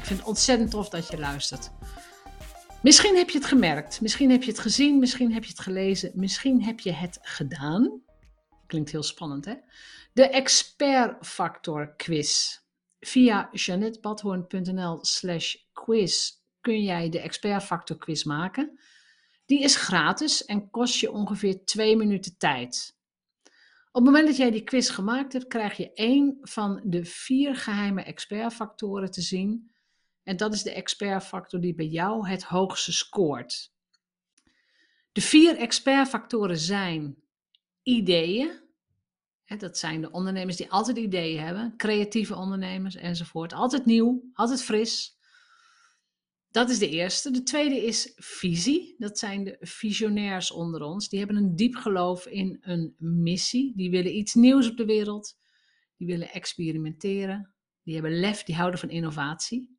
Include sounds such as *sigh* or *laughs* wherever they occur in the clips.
Ik vind het ontzettend tof dat je luistert. Misschien heb je het gemerkt, misschien heb je het gezien, misschien heb je het gelezen, misschien heb je het gedaan. Klinkt heel spannend, hè? De Expert Factor Quiz. Via janettebadhoorn.nl slash quiz kun jij de Expert Factor Quiz maken. Die is gratis en kost je ongeveer twee minuten tijd. Op het moment dat jij die quiz gemaakt hebt, krijg je één van de vier geheime expertfactoren te zien. En dat is de expertfactor die bij jou het hoogste scoort. De vier expertfactoren zijn ideeën. Dat zijn de ondernemers die altijd ideeën hebben, creatieve ondernemers enzovoort. Altijd nieuw, altijd fris. Dat is de eerste. De tweede is visie. Dat zijn de visionairs onder ons. Die hebben een diep geloof in een missie. Die willen iets nieuws op de wereld. Die willen experimenteren. Die hebben lef, die houden van innovatie.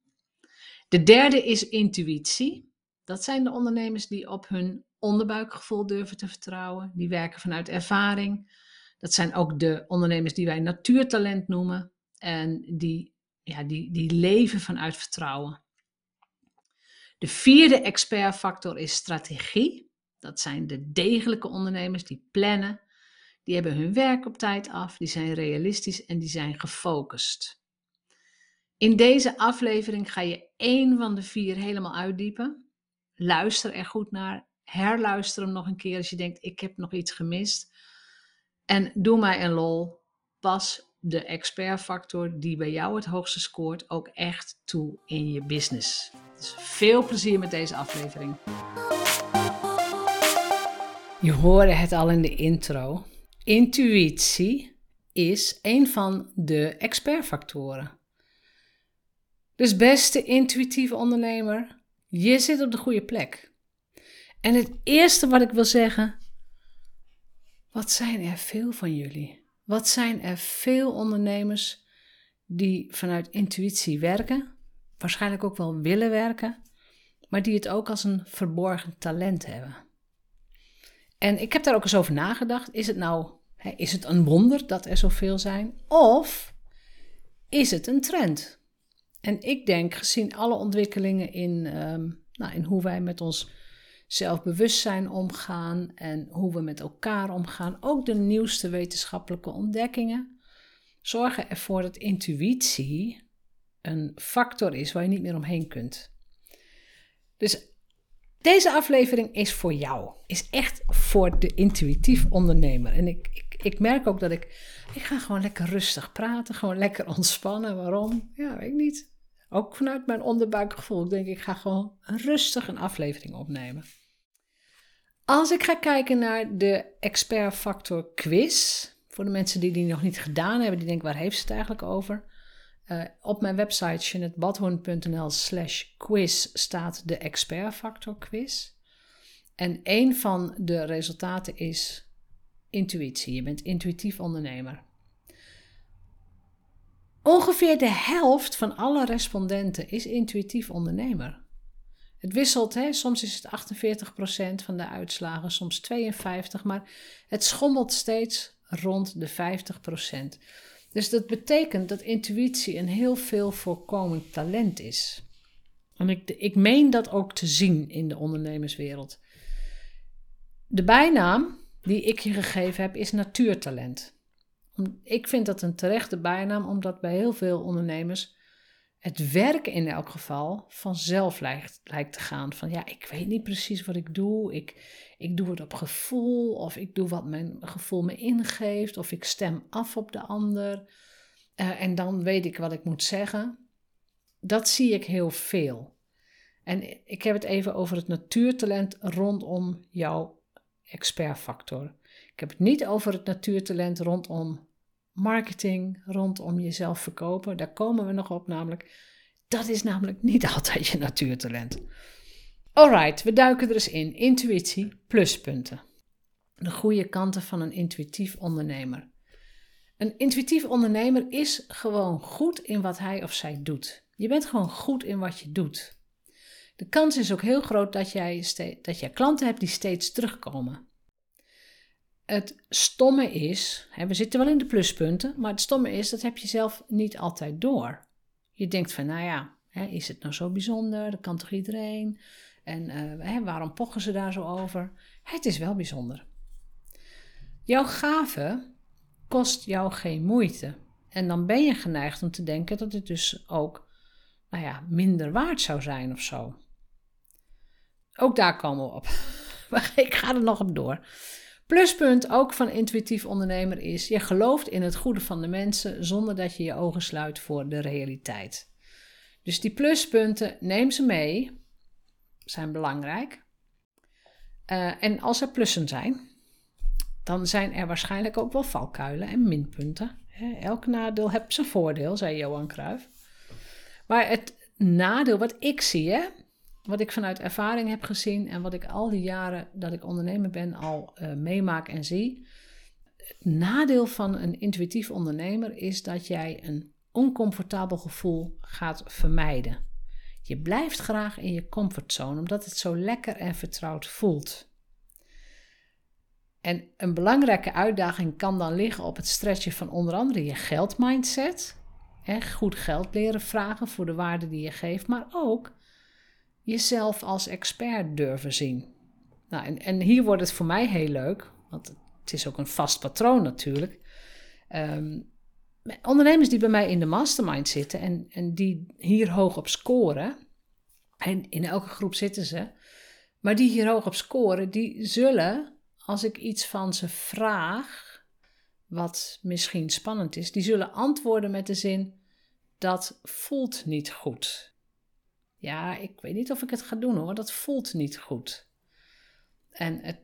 De derde is intuïtie. Dat zijn de ondernemers die op hun onderbuikgevoel durven te vertrouwen. Die werken vanuit ervaring. Dat zijn ook de ondernemers die wij natuurtalent noemen. En die, ja, die, die leven vanuit vertrouwen. De vierde expertfactor is strategie. Dat zijn de degelijke ondernemers die plannen. Die hebben hun werk op tijd af, die zijn realistisch en die zijn gefocust. In deze aflevering ga je één van de vier helemaal uitdiepen. Luister er goed naar. Herluister hem nog een keer als je denkt: ik heb nog iets gemist. En doe mij een lol. Pas de expertfactor die bij jou het hoogste scoort ook echt toe in je business. Dus veel plezier met deze aflevering. Je hoorde het al in de intro. Intuïtie is een van de expertfactoren. Dus beste intuïtieve ondernemer, je zit op de goede plek. En het eerste wat ik wil zeggen, wat zijn er veel van jullie? Wat zijn er veel ondernemers die vanuit intuïtie werken, waarschijnlijk ook wel willen werken, maar die het ook als een verborgen talent hebben? En ik heb daar ook eens over nagedacht. Is het nou is het een wonder dat er zoveel zijn? Of is het een trend? En ik denk, gezien alle ontwikkelingen in, ehm, nou, in hoe wij met ons zelfbewustzijn omgaan en hoe we met elkaar omgaan, ook de nieuwste wetenschappelijke ontdekkingen, zorgen ervoor dat intuïtie een factor is waar je niet meer omheen kunt. Dus deze aflevering is voor jou, is echt voor de intuïtief ondernemer. En ik, ik, ik merk ook dat ik, ik ga gewoon lekker rustig praten, gewoon lekker ontspannen. Waarom? Ja, weet ik niet. Ook vanuit mijn onderbuikgevoel. Ik denk, ik ga gewoon rustig een aflevering opnemen. Als ik ga kijken naar de expert factor quiz, voor de mensen die die nog niet gedaan hebben, die denken waar heeft ze het eigenlijk over? Uh, op mijn website jeanettebadhoorn.nl slash quiz staat de expert factor quiz. En een van de resultaten is intuïtie. Je bent intuïtief ondernemer. Ongeveer de helft van alle respondenten is intuïtief ondernemer. Het wisselt, hè? soms is het 48% van de uitslagen, soms 52%, maar het schommelt steeds rond de 50%. Dus dat betekent dat intuïtie een heel veel voorkomend talent is. En ik, ik meen dat ook te zien in de ondernemerswereld. De bijnaam die ik je gegeven heb is natuurtalent. Ik vind dat een terechte bijnaam, omdat bij heel veel ondernemers het werk in elk geval vanzelf lijkt, lijkt te gaan. Van ja, ik weet niet precies wat ik doe. Ik, ik doe het op gevoel, of ik doe wat mijn gevoel me ingeeft, of ik stem af op de ander. Uh, en dan weet ik wat ik moet zeggen. Dat zie ik heel veel. En ik heb het even over het natuurtalent rondom jouw expertfactor. Ik heb het niet over het natuurtalent rondom marketing, rondom jezelf verkopen. Daar komen we nog op namelijk. Dat is namelijk *laughs* niet altijd je natuurtalent. Alright, we duiken er eens in. Intuïtie, pluspunten. De goede kanten van een intuïtief ondernemer. Een intuïtief ondernemer is gewoon goed in wat hij of zij doet. Je bent gewoon goed in wat je doet. De kans is ook heel groot dat jij, dat jij klanten hebt die steeds terugkomen. Het stomme is, hè, we zitten wel in de pluspunten, maar het stomme is, dat heb je zelf niet altijd door. Je denkt van, nou ja, hè, is het nou zo bijzonder? Dat kan toch iedereen? En uh, hè, waarom pochen ze daar zo over? Het is wel bijzonder. Jouw gave kost jou geen moeite. En dan ben je geneigd om te denken dat het dus ook nou ja, minder waard zou zijn of zo. Ook daar komen we op. *laughs* Maar ik ga er nog op door. Pluspunt ook van intuïtief ondernemer is: je gelooft in het goede van de mensen zonder dat je je ogen sluit voor de realiteit. Dus die pluspunten, neem ze mee, zijn belangrijk. Uh, en als er plussen zijn, dan zijn er waarschijnlijk ook wel valkuilen en minpunten. Elk nadeel heeft zijn voordeel, zei Johan Cruijff. Maar het nadeel wat ik zie, hè, wat ik vanuit ervaring heb gezien en wat ik al die jaren dat ik ondernemer ben al uh, meemaak en zie. Het nadeel van een intuïtief ondernemer is dat jij een oncomfortabel gevoel gaat vermijden. Je blijft graag in je comfortzone omdat het zo lekker en vertrouwd voelt. En een belangrijke uitdaging kan dan liggen op het stretchen van onder andere je geldmindset. Hè, goed geld leren vragen voor de waarde die je geeft, maar ook jezelf als expert durven zien. Nou, en, en hier wordt het voor mij heel leuk, want het is ook een vast patroon natuurlijk. Um, ondernemers die bij mij in de mastermind zitten en, en die hier hoog op scoren, en in elke groep zitten ze, maar die hier hoog op scoren, die zullen, als ik iets van ze vraag, wat misschien spannend is, die zullen antwoorden met de zin: dat voelt niet goed. Ja, ik weet niet of ik het ga doen hoor, dat voelt niet goed. En, het,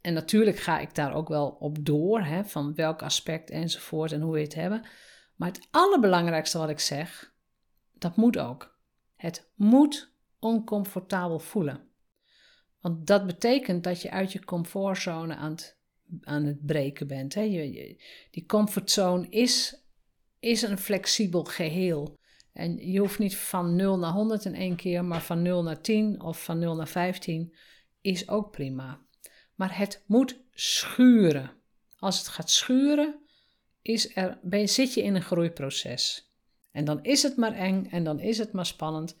en natuurlijk ga ik daar ook wel op door, hè, van welk aspect enzovoort en hoe we het hebben. Maar het allerbelangrijkste wat ik zeg, dat moet ook. Het moet oncomfortabel voelen. Want dat betekent dat je uit je comfortzone aan het, aan het breken bent. Hè. Je, die comfortzone is, is een flexibel geheel. En je hoeft niet van 0 naar 100 in één keer, maar van 0 naar 10 of van 0 naar 15 is ook prima. Maar het moet schuren. Als het gaat schuren, is er, ben, zit je in een groeiproces. En dan is het maar eng en dan is het maar spannend.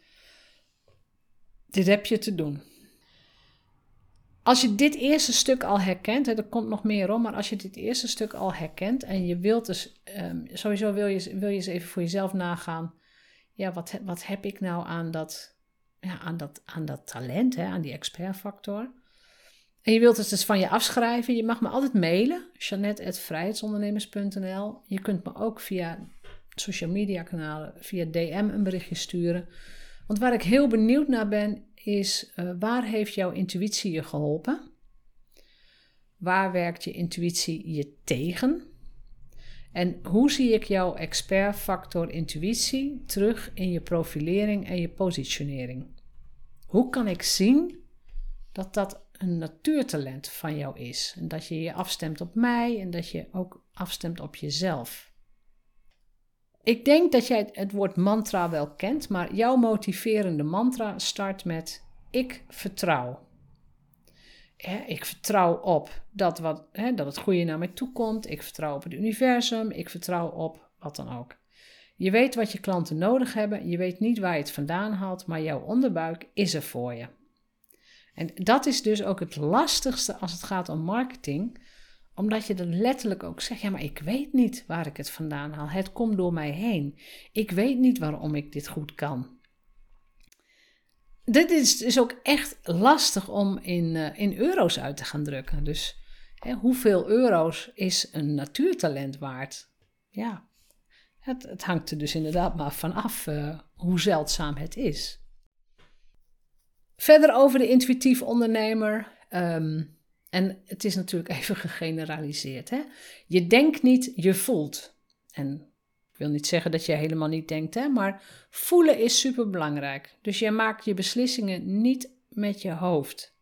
Dit heb je te doen. Als je dit eerste stuk al herkent, hè, er komt nog meer om, maar als je dit eerste stuk al herkent en je wilt dus, um, sowieso wil je, wil je eens even voor jezelf nagaan ja, wat, wat heb ik nou aan dat, ja, aan dat, aan dat talent, hè, aan die expertfactor? En je wilt het dus van je afschrijven. Je mag me altijd mailen, Jeannette.vrijheidsondernemers.nl. Je kunt me ook via social media kanalen, via DM een berichtje sturen. Want waar ik heel benieuwd naar ben, is uh, waar heeft jouw intuïtie je geholpen? Waar werkt je intuïtie je tegen? En hoe zie ik jouw expertfactor intuïtie terug in je profilering en je positionering? Hoe kan ik zien dat dat een natuurtalent van jou is en dat je je afstemt op mij en dat je ook afstemt op jezelf? Ik denk dat jij het woord mantra wel kent, maar jouw motiverende mantra start met ik vertrouw ik vertrouw op dat, wat, dat het goede naar mij toe komt. Ik vertrouw op het universum. Ik vertrouw op wat dan ook. Je weet wat je klanten nodig hebben. Je weet niet waar je het vandaan haalt, maar jouw onderbuik is er voor je. En dat is dus ook het lastigste als het gaat om marketing. Omdat je dan letterlijk ook zegt: ja, maar ik weet niet waar ik het vandaan haal. Het komt door mij heen. Ik weet niet waarom ik dit goed kan. Dit is dus ook echt lastig om in, uh, in euro's uit te gaan drukken. Dus hè, hoeveel euro's is een natuurtalent waard? Ja, het, het, hangt er dus inderdaad maar vanaf uh, hoe zeldzaam het is. Verder over de intuïtief ondernemer. Um, en het is natuurlijk *laughs* even gegeneraliseerd. Hè? Je denkt niet, je voelt. En wil niet zeggen dat je helemaal niet denkt, hè? maar voelen is super belangrijk. Dus je maakt je beslissingen niet met je hoofd.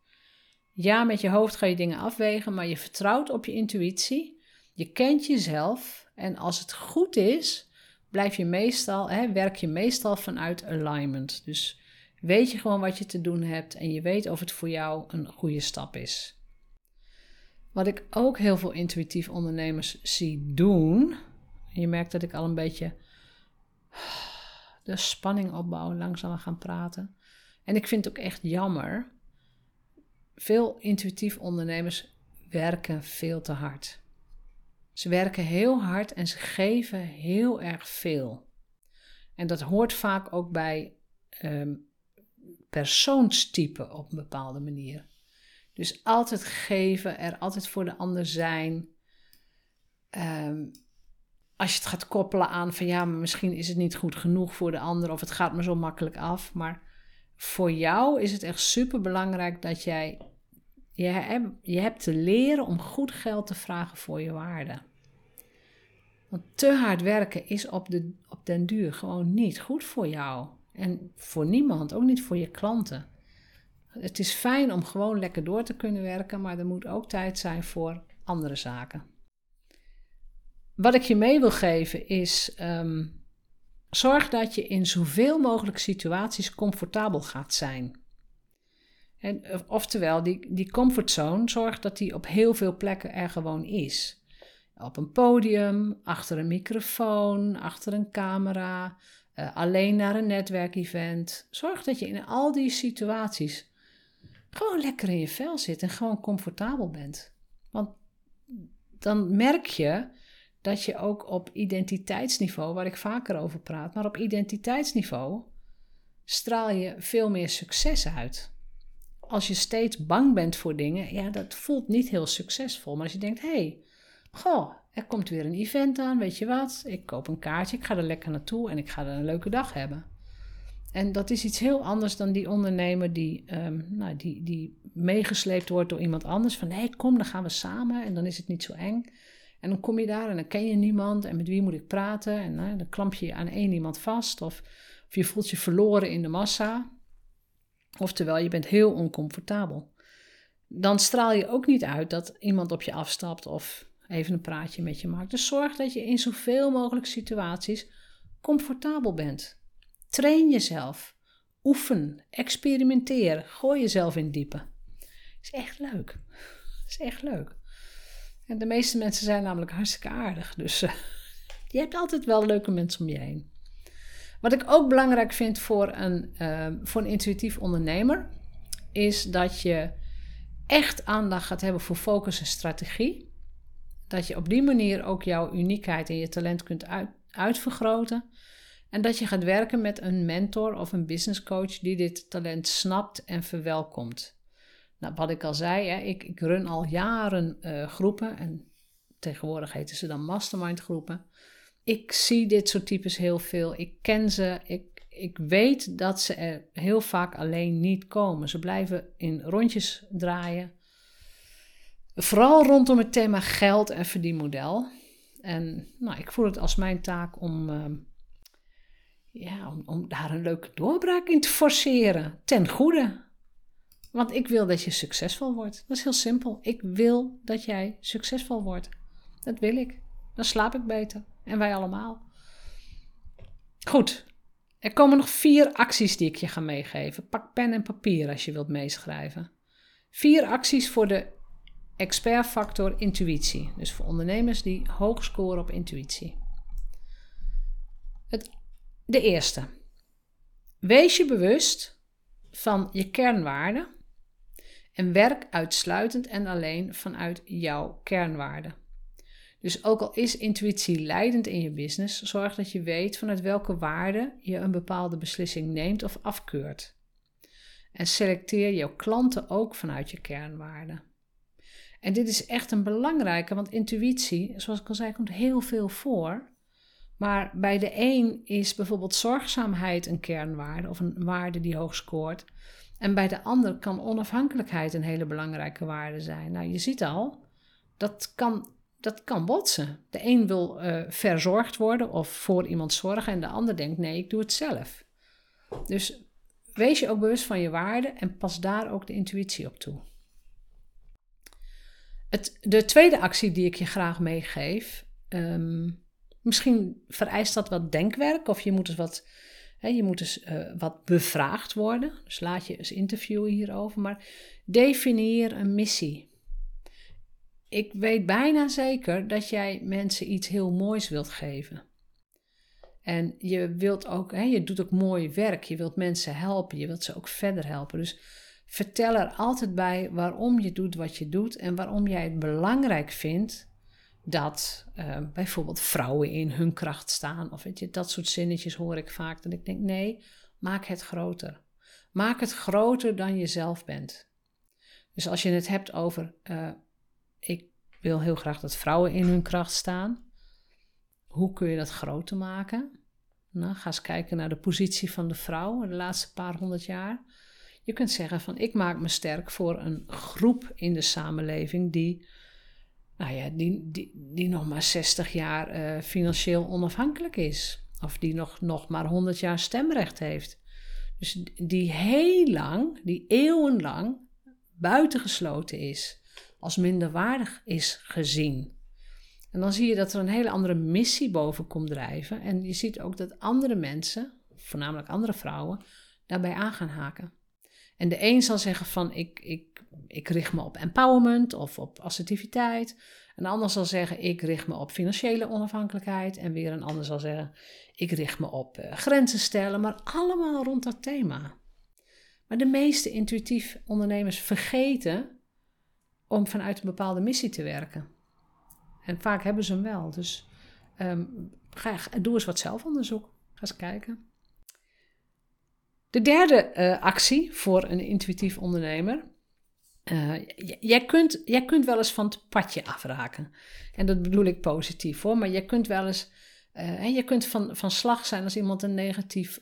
Ja, met je hoofd ga je dingen afwegen, maar je vertrouwt op je intuïtie. Je kent jezelf en als het goed is, blijf je meestal, hè, werk je meestal vanuit alignment. Dus weet je gewoon wat je te doen hebt en je weet of het voor jou een goede stap is. Wat ik ook heel veel intuïtief ondernemers zie doen. Je merkt dat ik al een beetje de spanning opbouw, langzamer gaan praten. En ik vind het ook echt jammer. Veel intuïtief ondernemers werken veel te hard. Ze werken heel hard en ze geven heel erg veel. En dat hoort vaak ook bij um, persoonstypen op een bepaalde manier. Dus altijd geven, er altijd voor de ander zijn. Ehm, als je het gaat koppelen aan van ja, maar misschien is het niet goed genoeg voor de ander of het gaat me zo makkelijk af. Maar voor jou is het echt super belangrijk dat jij. Je, hebt, je hebt te leren om goed geld te vragen voor je waarde. Want te hard werken is op, de, op den duur gewoon niet goed voor jou. En voor niemand, ook niet voor je klanten. Het is fijn om gewoon lekker door te kunnen werken, maar er moet ook tijd zijn voor andere zaken. Wat ik je mee wil geven is: um, zorg dat je in zoveel mogelijk situaties comfortabel gaat zijn. En, oftewel, die, die comfortzone, zorg dat die op heel veel plekken er gewoon is. Op een podium, achter een microfoon, achter een camera, uh, alleen naar een netwerkevent. Zorg dat je in al die situaties gewoon lekker in je vel zit en gewoon comfortabel bent. Want dan merk je dat je ook op identiteitsniveau, waar ik vaker over praat, maar op identiteitsniveau straal je veel meer succes uit. Als je steeds bang bent voor dingen, ja, dat voelt niet heel succesvol. Maar als je denkt, hé, hey, goh, er komt weer een event aan, weet je wat? Ik koop een kaartje, ik ga er lekker naartoe en ik ga er een leuke dag hebben. En dat is iets heel anders dan die ondernemer die, um, nou, die, die meegesleept wordt door iemand anders. Van hé, kom, dan gaan we samen en dan is het niet zo eng. En dan kom je daar en dan ken je niemand en met wie moet ik praten? En dan klamp je je aan één iemand vast of, of je voelt je verloren in de massa. Oftewel, je bent heel oncomfortabel. Dan straal je ook niet uit dat iemand op je afstapt of even een praatje met je maakt. Dus zorg dat je in zoveel mogelijk situaties comfortabel bent. Train jezelf. Oefen. Experimenteer. Gooi jezelf in diepe. Is echt leuk. *laughs* Is echt leuk. En de meeste mensen zijn namelijk hartstikke aardig. Dus uh, *laughs* je hebt altijd wel leuke mensen om je heen. Wat ik ook belangrijk vind voor een, uh, voor een intuïtief ondernemer, is dat je echt aandacht gaat hebben voor focus en strategie. Dat je op die manier ook jouw uniekheid en je talent kunt uit, uitvergroten. En dat je gaat werken met een mentor of een business coach die dit talent snapt en verwelkomt. Nou, wat ik al zei, hè, ik, ik run al jaren uh, groepen en tegenwoordig heten ze dan mastermind groepen. Ik zie dit soort types heel veel. Ik ken ze. Ik, ik weet dat ze er heel vaak alleen niet komen. Ze blijven in rondjes draaien. Vooral rondom het thema geld en verdienmodel. En nou, ik voel het als mijn taak om uh, ja, om, om daar een leuke doorbraak in te forceren. Ten goede. Want ik wil dat je succesvol wordt. Dat is heel simpel. Ik wil dat jij succesvol wordt. Dat wil ik. Dan slaap ik beter. En wij allemaal. Goed. Er komen nog vier acties die ik je ga meegeven. Pak pen en papier als je wilt meeschrijven. Vier acties voor de expertfactor intuïtie. Dus voor ondernemers die hoog scoren op intuïtie. Het de eerste. Wees je bewust van je kernwaarden En werk uitsluitend en alleen vanuit jouw kernwaarden. Dus ook al is intuïtie leidend in je business, zorg dat je weet vanuit welke waarden je een bepaalde beslissing neemt of afkeurt. En selecteer jouw klanten ook vanuit je kernwaarden. En dit is echt een belangrijke, want intuïtie, zoals ik al zei, komt heel veel voor. Maar bij de een is bijvoorbeeld zorgzaamheid een kernwaarde of een waarde die hoog scoort. En bij de ander kan onafhankelijkheid een hele belangrijke waarde zijn. Nou, je ziet al, dat kan, dat kan botsen. De een wil uh, verzorgd worden of voor iemand zorgen en de ander denkt nee, ik doe het zelf. Dus wees je ook bewust van je waarden en pas daar ook de intuïtie op toe. Het, de tweede actie die ik je graag meegeef, um, misschien vereist dat wat denkwerk of je moet eens wat, je moet eens, uh, wat bevraagd worden. Dus laat je eens interviewen hierover, maar definieer een missie. Ik weet bijna zeker dat jij mensen iets heel moois wilt geven. En je wilt ook, je doet ook mooi werk, je wilt mensen helpen, je wilt ze ook verder helpen. Dus vertel er altijd bij waarom je doet wat je doet en waarom jij het belangrijk vindt dat uh, bijvoorbeeld vrouwen in hun kracht staan. Of weet je, dat soort zinnetjes hoor ik vaak. Dat ik denk, nee, maak het groter. Maak het groter dan je zelf bent. Dus als je het hebt over, uh, ik wil heel graag dat vrouwen in hun kracht staan. Hoe kun je dat groter maken? Nou, ga eens kijken naar de positie van de vrouw de laatste paar honderd jaar. Je kunt zeggen van ik maak me sterk voor een groep in de samenleving die, nou ja, die, die, die nog maar 60 jaar uh, financieel onafhankelijk is. Of die nog, nog maar 100 jaar stemrecht heeft. Dus die heel lang, die eeuwenlang buitengesloten is. Als minderwaardig is gezien. En dan zie je dat er een hele andere missie boven komt drijven. En je ziet ook dat andere mensen, voornamelijk andere vrouwen, daarbij aan gaan haken. En de een zal zeggen van ik, ik, ik richt me op empowerment of op assertiviteit. Een ander zal zeggen ik richt me op financiële onafhankelijkheid. En weer een ander zal zeggen ik richt me op uh, grenzen stellen. Maar allemaal rond dat thema. Maar de meeste intuïtief ondernemers vergeten om vanuit een bepaalde missie te werken. En vaak hebben ze hem wel. Dus um, ga, doe eens wat zelfonderzoek. Ga eens kijken. De derde uh, actie voor een intuïtief ondernemer. Uh, jij, kunt, jij kunt wel eens van het padje afraken. En dat bedoel ik positief hoor. Maar je kunt wel eens. Uh, je kunt van, van slag zijn als iemand een negatief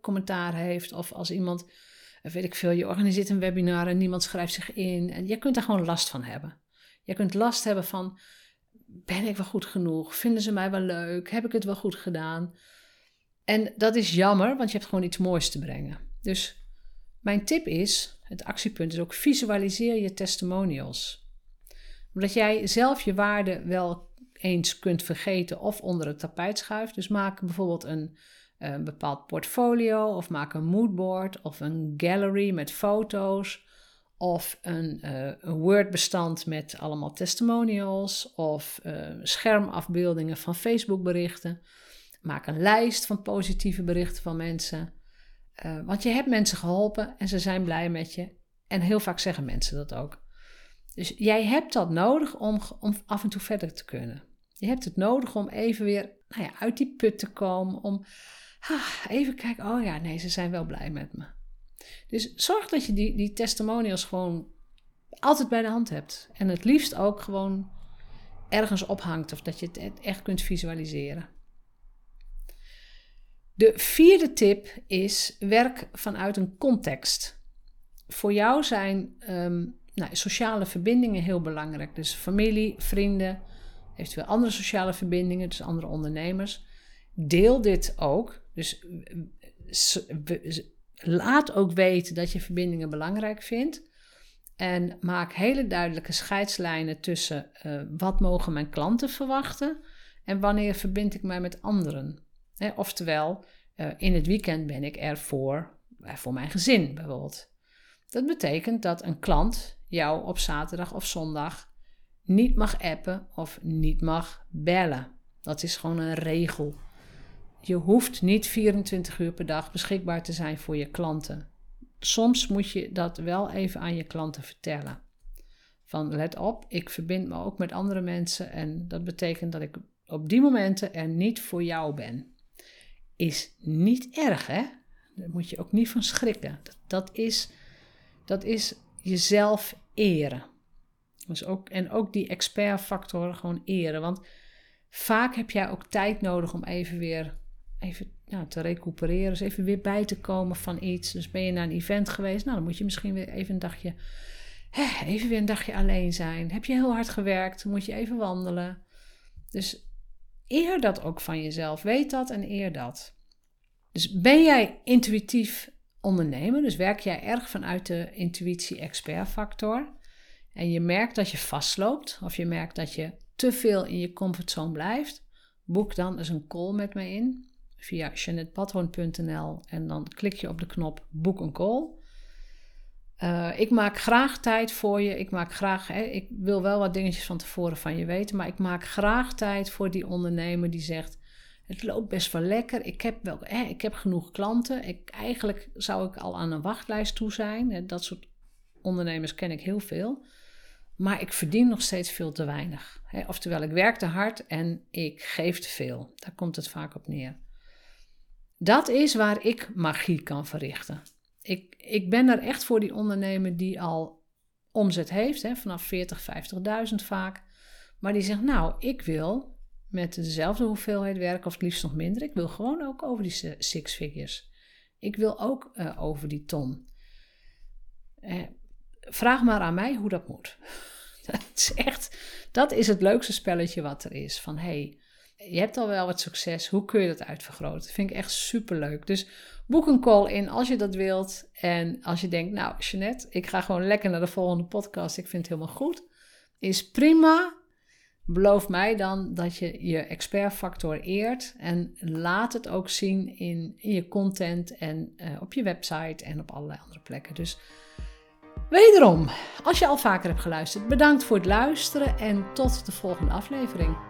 commentaar heeft. Of als iemand, weet ik veel, je organiseert een webinar en niemand schrijft zich in. En je kunt daar gewoon last van hebben. Je kunt last hebben van, ben ik wel goed genoeg? Vinden ze mij wel leuk? Heb ik het wel goed gedaan? En dat is jammer, want je hebt gewoon iets moois te brengen. Dus mijn tip is, het actiepunt is ook visualiseer je testimonials. Omdat jij zelf je waarde wel eens kunt vergeten of onder het tapijt schuift. Dus maak bijvoorbeeld een, een bepaald portfolio of maak een moodboard of een gallery met foto's of een, uh, een Word-bestand met allemaal testimonials of uh, schermafbeeldingen van Facebook-berichten. Maak een lijst van positieve berichten van mensen. Uh, want je hebt mensen geholpen en ze zijn blij met je. En heel vaak zeggen mensen dat ook. Dus jij hebt dat nodig om, om af en toe verder te kunnen. Je hebt het nodig om even weer nou ja, uit die put te komen. Om ah, even kijken, oh ja, nee, ze zijn wel blij met me. Dus zorg dat je die, die testimonials gewoon altijd bij de hand hebt. En het liefst ook gewoon ergens ophangt of dat je het echt kunt visualiseren. De vierde tip is werk vanuit een context. Voor jou zijn um, nou, sociale verbindingen heel belangrijk. Dus familie, vrienden, eventueel andere sociale verbindingen, dus andere ondernemers. Deel dit ook. Dus laat ook weten dat je verbindingen belangrijk vindt. En maak hele duidelijke scheidslijnen tussen uh, wat mogen mijn klanten verwachten en wanneer verbind ik mij met anderen. Oftewel, uh, in het weekend ben ik er voor, uh, voor mijn gezin bijvoorbeeld. Dat betekent dat een klant jou op zaterdag of zondag niet mag appen of niet mag bellen. Dat is gewoon een regel. Je hoeft niet 24 uur per dag beschikbaar te zijn voor je klanten. soms moet je dat wel even aan je klanten vertellen. Van let op, ik verbind me ook met andere mensen en dat betekent dat ik op die momenten er niet voor jou ben. Is niet erg, hè? Daar moet je ook niet van schrikken. Dat, is, dat is jezelf eren. Dus ook, en ook die expertfactor gewoon eren. Want vaak heb jij ook tijd nodig om even weer even nou, te recupereren. Dus even weer bij te komen van iets. Dus ben je naar een event geweest, nou dan moet je misschien weer even een dagje, hè, even weer een dagje alleen zijn. Heb je heel hard gewerkt, moet je even wandelen. Dus eer dat ook van jezelf. Weet dat en eer dat. Dus ben jij intuïtief ondernemer, dus werk jij erg vanuit de intuïtie-expert-factor en je merkt dat je vastloopt of je merkt dat je te veel in je comfortzone blijft, boek dan eens een call met me in via jeanettepatroon.nl en dan klik je op de knop boek een call. Uh, ik maak graag tijd voor je. Ik maak graag, hè, ik wil wel wat dingetjes van tevoren van je weten, maar ik maak graag tijd voor die ondernemer die zegt: Het loopt best wel lekker. Ik heb, wel, hè, ik heb genoeg klanten. Ik, eigenlijk zou ik al aan een wachtlijst toe zijn. Dat soort ondernemers ken ik heel veel. Maar ik verdien nog steeds veel te weinig. Hè. Oftewel, ik werk te hard en ik geef te veel. Daar komt het vaak op neer. Dat is waar ik magie kan verrichten. Ik, ik ben er echt voor die ondernemer die al omzet heeft, hè, vanaf 40, 50.000 vaak. Maar die zegt, nou, ik wil met dezelfde hoeveelheid werken, of het liefst nog minder. Ik wil gewoon ook over die six figures. Ik wil ook uh, over die ton. Eh, vraag maar aan mij hoe dat moet. *laughs* dat is echt, dat is het leukste spelletje wat er is. Van hey, je hebt al wel wat succes. Hoe kun je dat uitvergroten? Vind ik echt super leuk. Dus boek een call in als je dat wilt. En als je denkt, nou, Jeanette, ik ga gewoon lekker naar de volgende podcast. Ik vind het helemaal goed. Is prima. Beloof mij dan dat je je expertfactor eert. En laat het ook zien in, in je content en uh, op je website en op allerlei andere plekken. Dus wederom, als je al vaker hebt geluisterd, bedankt voor het luisteren en tot de volgende aflevering.